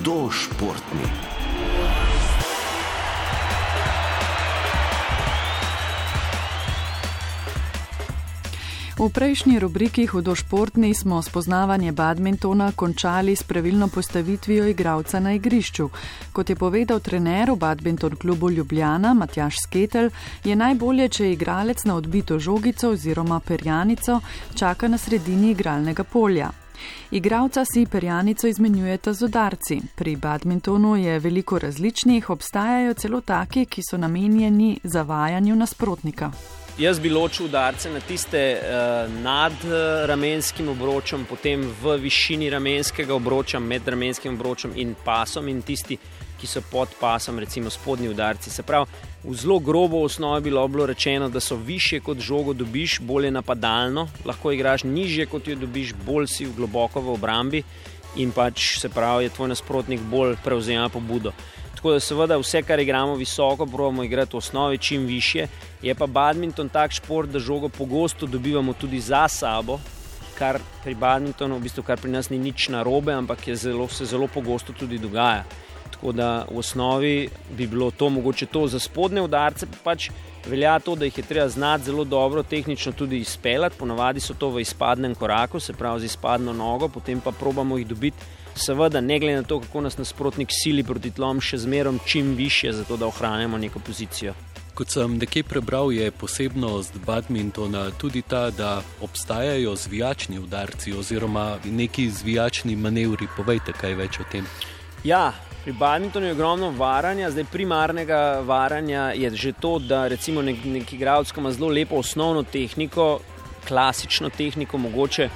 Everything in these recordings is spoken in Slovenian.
Hudo športni. V prejšnji rubriki Hudo športni smo spoznavanje badmintona končali s pravilno postavitvijo igralca na igrišču. Kot je povedal trener v badminton klubu Ljubljana Matjaš Sketel, je najbolje, če igralec na odbito žogico oziroma perjanico čaka na sredini igralnega polja. Igravca si perjanico izmenjujeta z udarci. Pri badmintonu je veliko različnih, obstajajo celo taki, ki so namenjeni zavajanju nasprotnika. Jaz bi ločil udarce na tiste uh, nad ramenskim obročem, potem v višini ramenskega obroča, med ramenskim obročem in pasom, in tisti, ki so pod pasom, recimo spodnji udarci. Se pravi, v zelo grobo osnovi bilo, bilo rečeno, da so više kot žogo dobiš, bolje napadalno, lahko igraš nižje kot jo dobiš, bolj si v globoko v obrambi in pač se pravi, je tvoj nasprotnik bolj prevzema pobudo. Tako da, seveda, vse, kar igramo visoko, pravimo igrati v osnovi čim više. Je pa badminton tak šport, da žogo pogosto dobivamo tudi za sabo, kar pri badmintonu, v bistvu, kar pri nas ni nič narobe, ampak zelo, se zelo pogosto tudi dogaja. Tako da v osnovi bi bilo to mogoče to za spodne udarce, pa pač velja to, da jih je treba znati zelo dobro tehnično tudi izpeljati. Ponavadi so to v izpadnem koraku, se pravi z izpadno nogo, potem pa probamo jih dobiti seveda, ne glede na to, kako nas nasprotnik sili proti tlom, še zmerom čim više, zato da ohranjamo neko pozicijo. Kot sem nekaj prebral, je posebnost badmintona tudi ta, da obstajajo zvijačni udarci oziroma neki zvijačni manevri. Povejte kaj več o tem. Ja, pri badmintonu je ogromno varanja, zdaj primarnega varanja je že to, da recimo nek, neki igralec ima zelo lepo osnovno tehniko, klasično tehniko, mogoče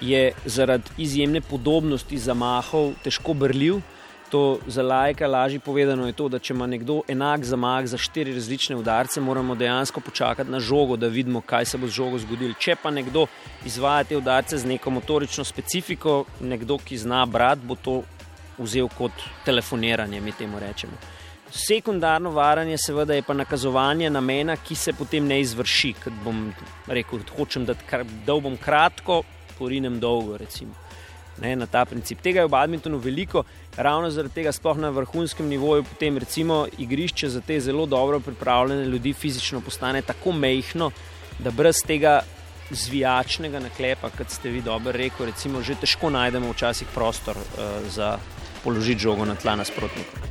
je zaradi izjemne podobnosti zamahov težko brljiv. To za lajka lažje povedano je to, da če ima nekdo enak zamah za štiri različne udarce, moramo dejansko počakati na žogo, da vidimo, kaj se bo z žogo zgodilo. Če pa nekdo izvaja te udarce z neko motorično specifiko, nekdo, ki zna brati, bo to vzel kot telefoniranje, mi temu rečemo. Sekundarno varanje, seveda, je pa nakazovanje namena, ki se potem ne izvrši. Ker bom rekel, hočem, da bom kratko, porinem dolgo. Ne, na ta princip. Tega je v badmintonu veliko, ravno zaradi tega, sploh na vrhunskem nivoju, potem recimo igrišče za te zelo dobro pripravljene ljudi fizično postane tako mehko, da brez tega zvijačnega naklepa, kot ste vi dobro rekli, recimo, že težko najdemo včasih prostor uh, za položiti žogo na tla nasprotnika.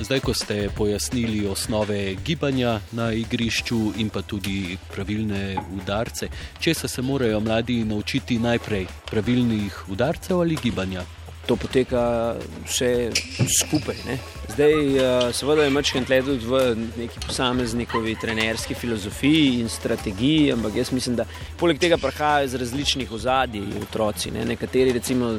Zdaj, ko ste pojasnili osnove gibanja na igrišču in pa tudi pravilne udarce, če se morajo mladi naučiti najprej pravilnih udarcev ali gibanja? To poteka vse skupaj. Ne? Zdaj, eh, seveda, je večkrat tudi v neki posameznikovi trenerski filozofiji in strategiji, ampak jaz mislim, da poleg tega prihajajo iz različnih ozadij otroci. Ne? Nekateri, recimo,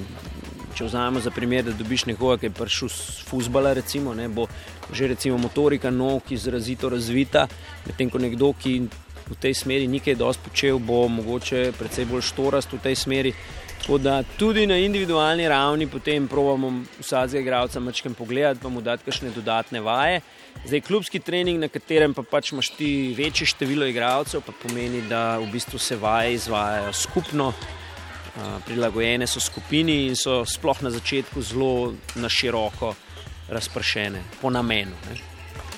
če vzamemo za primer, da dobiš nekoga, ki je prišel z fusbala, recimo, ne, bo že recimo motorika nog izrazito razvita, medtem ko nekdo, ki v tej smeri nekaj dosti počel, bo mogoče predvsej bolj štorast v tej smeri. Tako da tudi na individualni ravni potem provamo vsakega igralca mačkem pogledati, pa mu dati kakšne dodatne vaje. Zdaj, klubski trening, na katerem pa pač imaš ti večje število igralcev, pa pomeni, da v bistvu se vaje izvajajo skupno, prilagojene so skupini in so sploh na začetku zelo na široko razpršene, po namenu. Ne.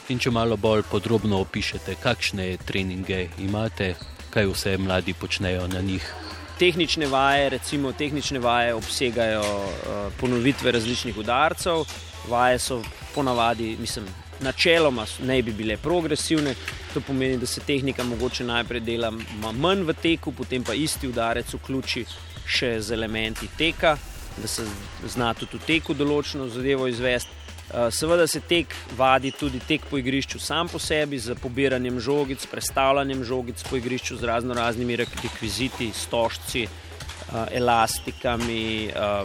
In če malo bolj podrobno opišete, kakšne treninge imate, kaj vse mladi počnejo na njih. Tehnične vaje, recimo, tehnične vaje obsegajo uh, ponovitve različnih udarcev, vaje so ponavadi, mislim, načeloma ne bi bile progresivne. To pomeni, da se tehnika mogoče najprej dela manj v teku, potem pa isti udarec vključi še z elementi teka, da se zna tudi v teku določeno zadevo izvesti. Eh, seveda se tek vadi tudi tek po igrišču sam po sebi, z pobiranjem žogic, predstavljanjem žogic po igrišču z razno raznimi rekviziti, stožci, eh, elastikami eh,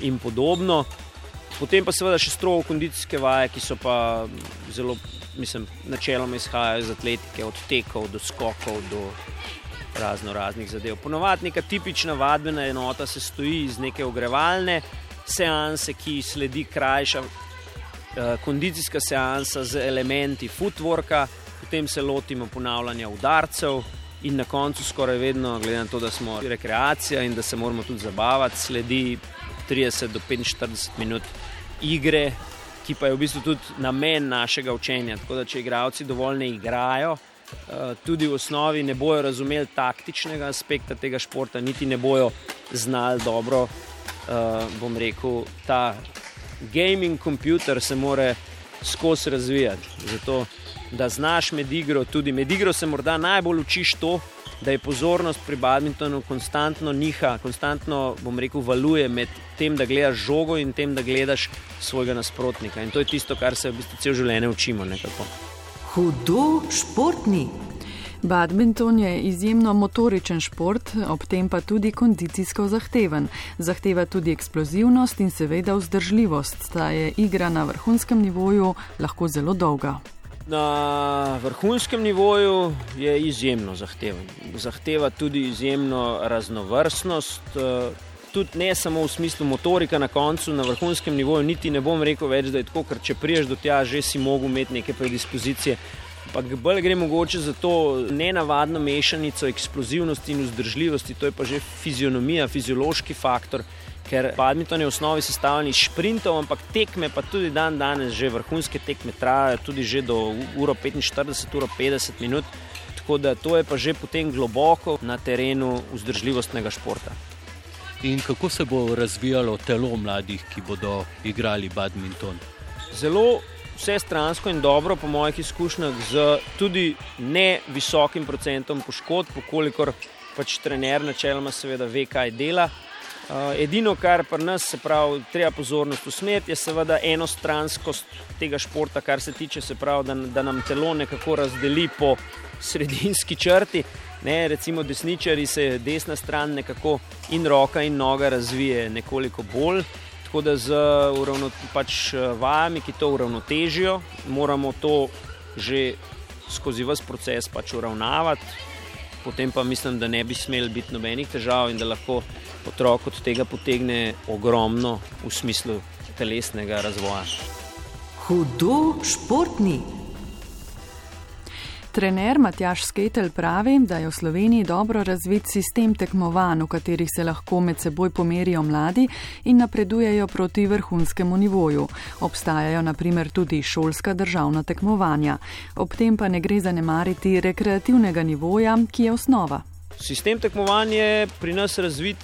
in podobno. Potem pa seveda še strogo kondicijske vaje, ki so pa zelo, mislim, načeloma izhajajo iz atletike, od tekov do skokov do razno raznih zadev. Ponovadi neka tipična vadbena enota se stoji iz neke ogrevalne seanse, ki sledi krajša kondicijska seansa z elementi footworka, potem se lotimo ponavljanja udarcev, In na koncu, skoraj vedno, glede na to, da smo rekreacija in da se moramo tudi zabavati, sledi 30 do 45 minut igre, ki pa je v bistvu tudi namen našega učenja. Tako da, če igravci dovolj ne igrajo, eh, tudi v osnovi ne bojo razumeli taktičnega aspekta tega športa, niti ne bojo znali dobro, eh, bom rekel, ta gaming computer se more skozi razvijati. Zato, da znaš med igro, tudi med igro se morda najbolj učiš to, da je pozornost pri badmintonu konstantno niha, konstantno, bom rekel, valuje med tem, da gledaš žogo in tem, da gledaš svojega nasprotnika. In to je tisto, kar se v bistvu cel življenje učimo. Nekako. Hudo športni. Badminton je izjemno motoričen šport, ob tem pa tudi kondicijsko zahteven. Zahteva tudi eksplozivnost in seveda vzdržljivost, saj je igra na vrhunskem nivoju lahko zelo dolga. Na vrhunskem nivoju je izjemno zahteven. Zahteva tudi izjemno raznovrstnost. Eh, tudi ne samo v smislu motorika na koncu, na vrhunskem nivoju, niti ne bom rekel več, da je tako, ker če priješ do tja, že si mogel imeti neke predispozicije. Ampak bolj gre mogoče za to nenavadno mešanico eksplozivnosti in vzdržljivosti, to je pa že fizionomija, fiziološki faktor ker badminton je v osnovi sestavljen iz sprintov, ampak tekme pa tudi dan danes, že vrhunske tekme trajajo tudi že do uro 45, uro 50 minut. Tako da to je pa že potem globoko na terenu vzdržljivostnega športa. In kako se bo razvijalo telo mladih, ki bodo igrali badminton? Zelo vse stransko in dobro, po mojih izkušnjah, z tudi ne visokim procentom poškodb, kolikor pač trener načeloma seveda ve, kaj dela. Eh, edino, kar pri nas se pravi, treba pozornost usmeriti, je seveda enostranskost tega športa, kar se tiče, se pravi, da, da nam telo nekako razdeli po sredinski črti. Ne, recimo desničari se desna stran nekako in roka in noga razvije nekoliko bolj. Tako da z uravno, pač, eh, vajami, ki to uravnotežijo, moramo to že skozi vse proces pač uravnavati. Potem pa mislim, da ne bi smeli biti nobenih težav in da lahko otrok od tega potegne ogromno v smislu telesnega razvoja. Hudo športni. Trener Matjaš Sketel pravi, da je v Sloveniji dobro razvit sistem tekmovanj, v katerih se lahko med seboj pomerijo mladi in napredujejo proti vrhunskemu nivoju. Obstajajo naprimer tudi šolska državna tekmovanja. Ob tem pa ne gre zanemariti rekreativnega nivoja, ki je osnova. Sistem tekmovanja je pri nas razvit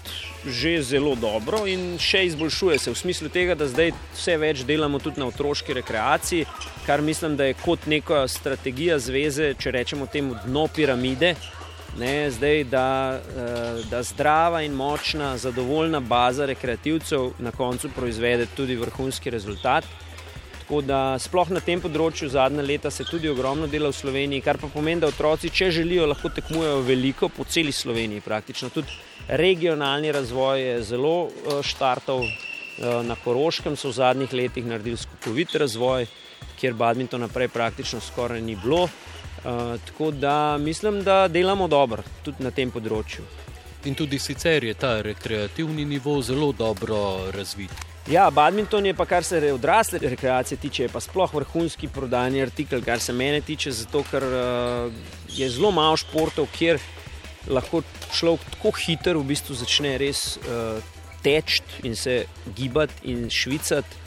že zelo dobro in še izboljšuje se v smislu tega, da zdaj vse več delamo tudi na otroški rekreaciji, kar mislim, da je kot neka strategija zveze, če rečemo temu dno piramide. Ne, zdaj, da, eh, da zdrava in močna, zadovoljna baza rekreativcev na koncu proizvede tudi vrhunski rezultat. Tako da sploh na tem področju zadnja leta se tudi ogromno dela v Sloveniji, kar pa pomeni, da otroci, če želijo, lahko tekmujejo veliko po celi Sloveniji. Praktično tudi regionalni razvoj je zelo eh, štartov. Eh, na Koroškem so v zadnjih letih naredili skokovit razvoj, kjer badminton naprej praktično skoraj ni bilo. Uh, tako da mislim, da delamo dobro tudi na tem področju. In tudi sicer je ta rekreativni nivo zelo dobro razvit. Ja, badminton je pa, kar se odrasle rekreacije tiče, pa sploh vrhunski prodajni artikel, kar se mene tiče, zato ker uh, je zelo malo športov, kjer lahko človek tako hitro v bistvu začne res uh, teči in se gibati in švicati,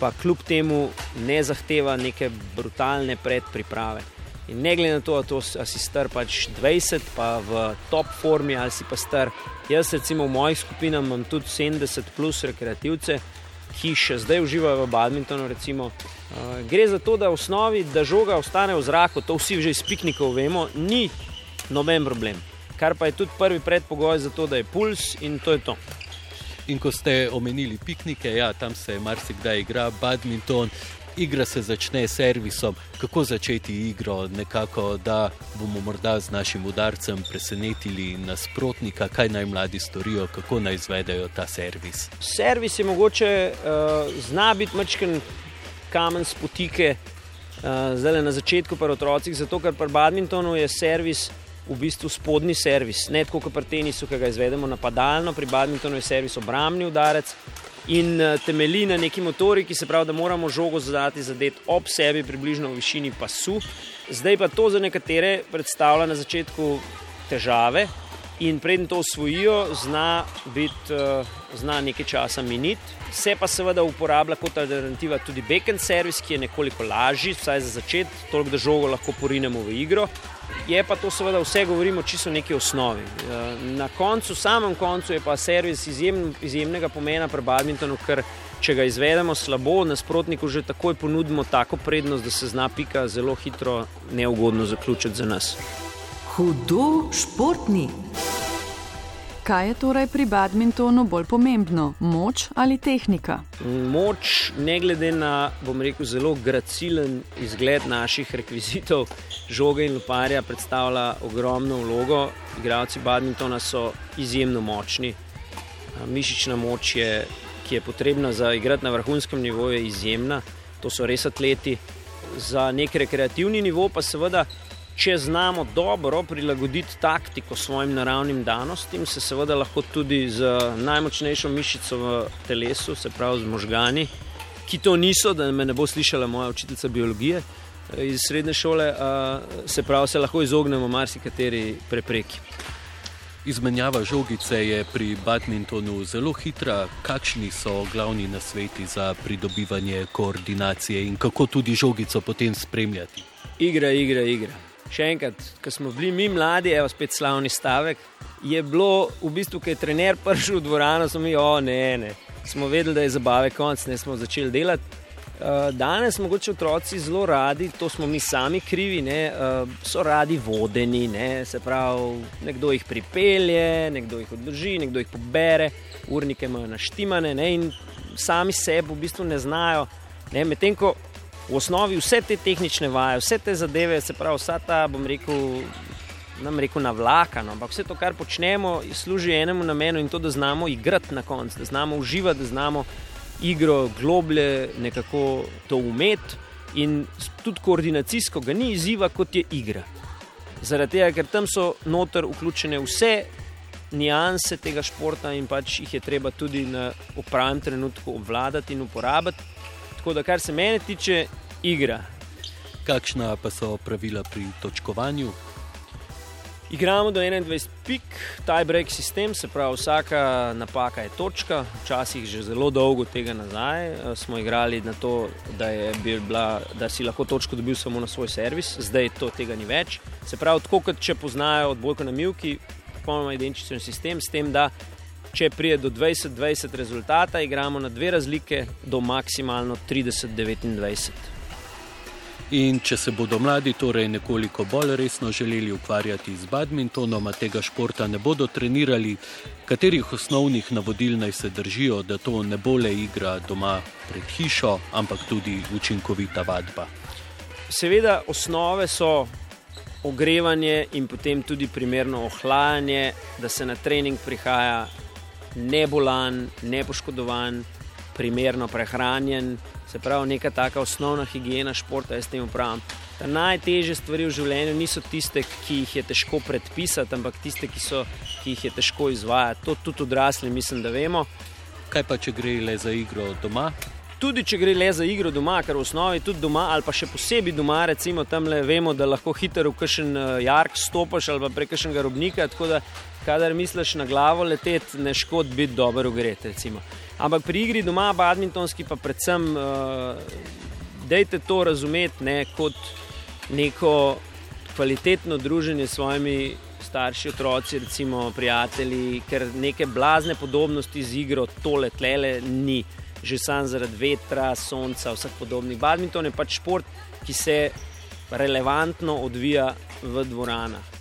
pa kljub temu ne zahteva neke brutalne predpriprave. In ne glede na to, ali si star pač 20, pa v top formi ali si pa star. Jaz, recimo, v mojih skupinah imam tudi 70 plus rekreativce ki še zdaj uživajo v badmintonu. Recimo, uh, gre za to, da v osnovi, da žoga ostane v zraku, to vsi že iz piknikov vemo, ni noben problem. Kar pa je tudi prvi predpogoj za to, da je puls in to je to. In ko ste omenili piknike, ja, tam se marsikdaj igra badminton igra se začne s servisom, kako začeti igro, nekako, da bomo morda z našim udarcem presenetili nasprotnika, kaj naj mladi storijo, kako naj izvedejo ta servis. Servis je mogoče uh, zna biti mačken kamen spotike, uh, zdaj le na začetku, pa otrocih, zato ker pri badmintonu je servis. V bistvu spodnji servis, ne tako kot pri tenisu, ki ga izvedemo napadalno, pri badmintonu je servis obrambni udarec, in eh, temelji na neki motoriki, se pravi, da moramo žogo zadati zadet ob sebi, približno v višini pasu. Zdaj pa to za nekatere predstavlja na začetku težave. In predtem to usvojijo, zna, uh, zna nekaj časa miniti. Se pa seveda uporablja kot alternativa tudi backend servis, ki je nekoliko lažji, vsaj za začetek, toliko da žogo lahko porinemo v igro. Je pa to seveda vse, govorimo čisto o neki osnovi. Uh, na koncu, samem koncu, je pa servis izjem, izjemnega pomena pri badmintonu, ker če ga izvedemo slabo, nasprotniku že takoj ponudimo tako prednost, da se zna pika zelo hitro neugodno zaključiti za nas. Hudo športni. Kaj je torej pri badmintonu bolj pomembno, moč ali tehnika? Moč, ne glede na, bom rekel, zelo gracilen izgled naših rekvizitov, žoge in loparja, predstavlja ogromno vlogo. Igravci badmintona so izjemno močni. Mišična moč, je, ki je potrebna za igrati na vrhunskem nivoju, je izjemna. To so res atleti. Za nek rekreativni nivo pa seveda Če znamo dobro prilagoditi taktiko svojim naravnim danostim, se seveda lahko tudi z najmočnejšo mišico v telesu, se pravi z možgani, ki to niso, da me ne bo slišala moja učiteljica biologije eh, iz srednje šole, se pravi, se lahko izognemo marsikateri prepreki. Izmenjava žogice je pri badmintonu zelo hitra. Kakšni so glavni nasveti za pridobivanje koordinacije in kako tudi žogico potem spremljati? Igra, igra, igra še enkrat, ko smo bili mi mladi, evo spet slavni stavek, je bilo v bistvu, ki je trener prišel v dvorano, smo mi, o ne, ne, smo vedeli, da je zabave konc, ne smo začeli delati. Eh, danes mogoče otroci zelo radi, to smo mi sami krivi, ne, eh, so radi vodeni, ne, se pravi, nekdo jih pripelje, nekdo jih odloži, nekdo jih pobere, urnike imajo naštimane ne, in sami sebe v bistvu ne znajo. Medtem ko v osnovi vse te tehnične vaje, vse te zadeve, se pravi, vsa ta, bom rekel, nam rekel, navlakano, ampak vse to, kar počnemo, služi enemu namenu in to, da znamo igrati na koncu, da znamo uživati, da znamo igro globlje nekako to umeti in tudi koordinacijsko ga ni izziva, kot je igra. Zaradi tega, ker tam so noter vključene vse. Nijanse tega športa, in pač jih je treba tudi na pravem trenutku obvladati in uporabiti. Tako da, kar se mene tiče, igra. Kakšna pa so pravila pri točkovanju? Igramo do 21 pik, taj break sistem, se pravi, vsaka napaka je točka. Včasih že zelo dolgo tega nazaj eh, smo igrali na to, da, bila, da si lahko točko dobil samo na svoj servis, zdaj to tega ni več. Se pravi, tako kot če poznajo odbojko na milki, popolnoma identičen sistem, s tem, da če pride do 20-20 rezultata, igramo na dve razlike, do maksimalno 30-29. In če se bodo mladi torej nekoliko bolj resno želeli ukvarjati z badmintonom, a tega športa ne bodo trenirali, katerih osnovnih navodil naj se držijo, da to ne bo le igra doma pred hišo, ampak tudi učinkovita vadba. Seveda, osnove so ogrevanje in potem tudi primerno ohlajanje, da se na trening prihaja ne bolan, ne poškodovan, primerno prehranjen, se pravi, neka taka osnovna higiena športa, jaz temu pravim. Ta najtežje stvari v življenju niso tiste, ki jih je težko predpisati, ampak tiste, ki, so, ki jih je težko izvajati. To tudi odrasli, mislim, da vemo. Kaj pa, če gre le za igro doma? Tudi, če gre le za igro doma, ker v osnovi tudi doma, ali pa še posebej doma, recimo tam le vemo, da lahko hitro v kakšen eh, jark stopiš ali pa prek kakšnega robnika. Tako da kadar misliš na glavo leteti, ne škod biti dober ugret. Recimo. Ampak pri igri doma, badmintonski, pa predvsem, uh, dejte to razumeti ne, kot neko kvalitetno druženje s svojimi starši, otroci, recimo prijatelji, ker neke blazne podobnosti z igro tole tlele ni. Že sam zaradi vetra, sonca, vseh podobnih. Badminton je pač šport, ki se relevantno odvija v dvoranah.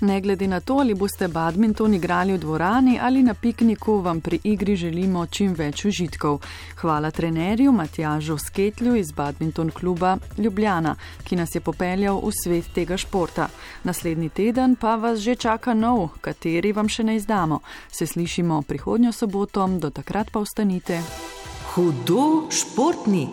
Ne glede na to, ali boste badminton igrali v dvorani ali na pikniku, vam pri igri želimo čim več užitkov. Hvala trenerju Matjažu Sketlju iz badminton kluba Ljubljana, ki nas je popeljal v svet tega športa. Naslednji teden pa vas že čaka nov, kateri vam še ne izdamo. Se slišimo prihodnjo soboto, do takrat pa ostanite. Hudo športni!